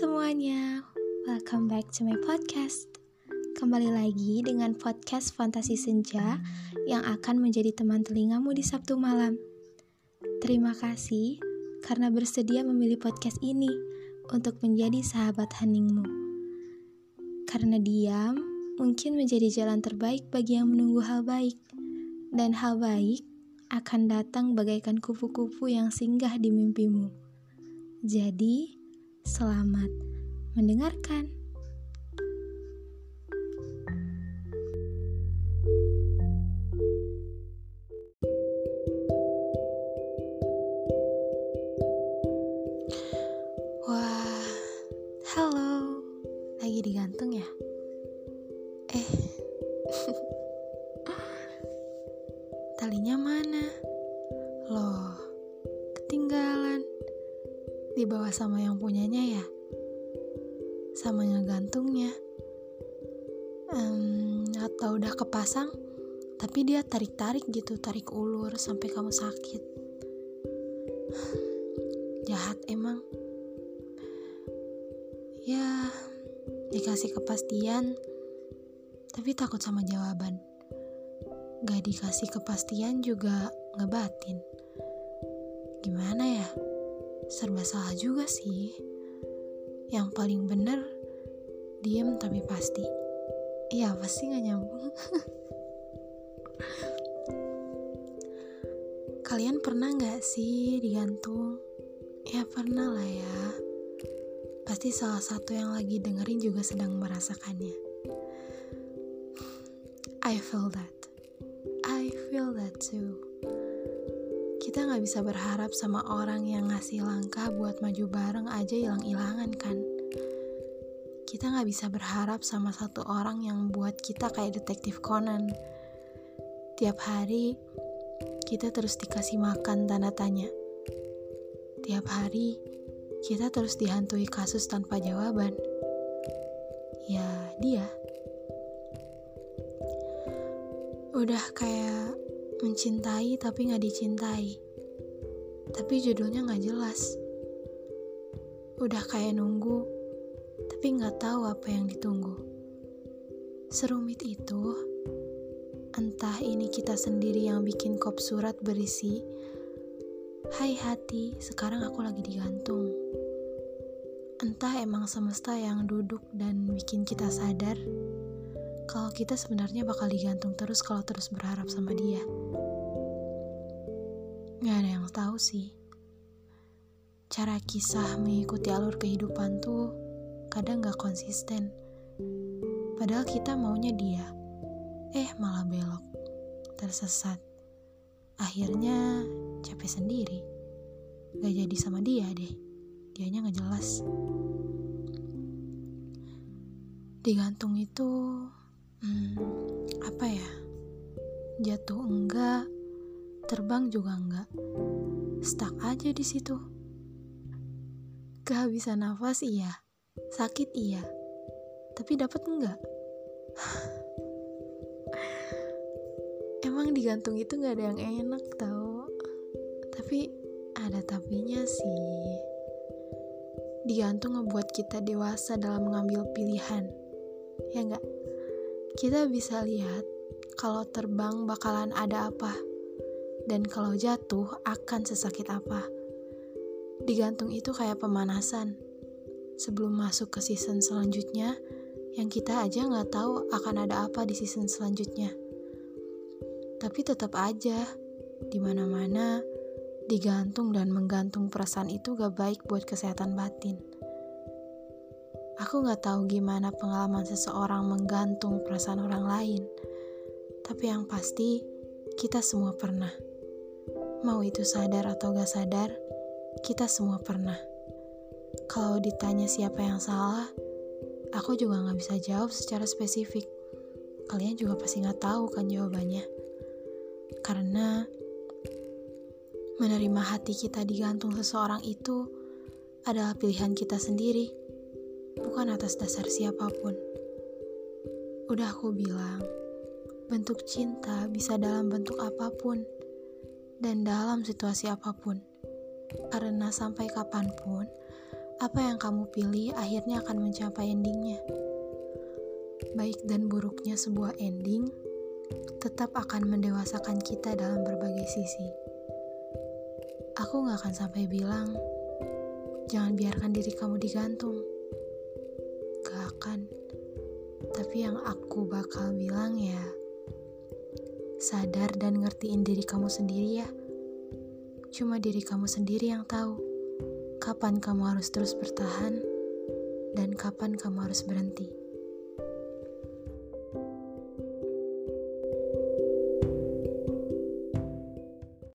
semuanya, welcome back to my podcast. Kembali lagi dengan podcast Fantasi Senja yang akan menjadi teman telingamu di Sabtu malam. Terima kasih karena bersedia memilih podcast ini untuk menjadi sahabat heningmu. Karena diam mungkin menjadi jalan terbaik bagi yang menunggu hal baik, dan hal baik akan datang bagaikan kupu-kupu yang singgah di mimpimu. Jadi, Selamat mendengarkan. Wah, halo. Lagi digantung ya? Eh. Talinya mana? Dibawa sama yang punyanya ya? Sama ngegantungnya um, atau udah kepasang tapi dia tarik-tarik gitu tarik ulur sampai kamu sakit. Jahat emang. Ya dikasih kepastian tapi takut sama jawaban. Gak dikasih kepastian juga ngebatin. Gimana ya serba salah juga sih. Yang paling bener, diem tapi pasti. Iya, pasti gak nyambung. Kalian pernah gak sih digantung? Ya pernah lah ya. Pasti salah satu yang lagi dengerin juga sedang merasakannya. I feel that. I feel that too kita nggak bisa berharap sama orang yang ngasih langkah buat maju bareng aja hilang-hilangan kan? Kita nggak bisa berharap sama satu orang yang buat kita kayak detektif Conan. Tiap hari kita terus dikasih makan tanda tanya. Tiap hari kita terus dihantui kasus tanpa jawaban. Ya dia. Udah kayak mencintai tapi gak dicintai. Tapi judulnya gak jelas. Udah kayak nunggu, tapi gak tahu apa yang ditunggu. Serumit itu, entah ini kita sendiri yang bikin kop surat berisi, Hai hati, sekarang aku lagi digantung. Entah emang semesta yang duduk dan bikin kita sadar kalau kita sebenarnya bakal digantung terus kalau terus berharap sama dia. Gak ada yang tahu sih. Cara kisah mengikuti alur kehidupan tuh kadang gak konsisten. Padahal kita maunya dia. Eh malah belok. Tersesat. Akhirnya capek sendiri. Gak jadi sama dia deh. Dianya gak jelas. Digantung itu hmm, apa ya? Jatuh enggak terbang juga enggak. Stuck aja di situ. Kehabisan nafas iya. Sakit iya. Tapi dapat enggak? Emang digantung itu nggak ada yang enak tau. Tapi ada tapinya sih. Digantung ngebuat kita dewasa dalam mengambil pilihan. Ya enggak kita bisa lihat kalau terbang bakalan ada apa, dan kalau jatuh akan sesakit apa. Digantung itu kayak pemanasan. Sebelum masuk ke season selanjutnya, yang kita aja nggak tahu akan ada apa di season selanjutnya. Tapi tetap aja, di mana-mana digantung dan menggantung perasaan itu gak baik buat kesehatan batin. Aku gak tahu gimana pengalaman seseorang menggantung perasaan orang lain, tapi yang pasti kita semua pernah. Mau itu sadar atau gak sadar, kita semua pernah. Kalau ditanya siapa yang salah, aku juga gak bisa jawab secara spesifik. Kalian juga pasti gak tahu kan jawabannya. Karena menerima hati kita digantung seseorang itu adalah pilihan kita sendiri bukan atas dasar siapa pun. Udah aku bilang, bentuk cinta bisa dalam bentuk apa pun dan dalam situasi apa pun. Karena sampai kapan pun, apa yang kamu pilih akhirnya akan mencapai endingnya. Baik dan buruknya sebuah ending tetap akan mendewasakan kita dalam berbagai sisi. Aku gak akan sampai bilang, jangan biarkan diri kamu digantung. Gak akan. Tapi yang aku bakal bilang ya, sadar dan ngertiin diri kamu sendiri ya. Cuma diri kamu sendiri yang tahu kapan kamu harus terus bertahan dan kapan kamu harus berhenti.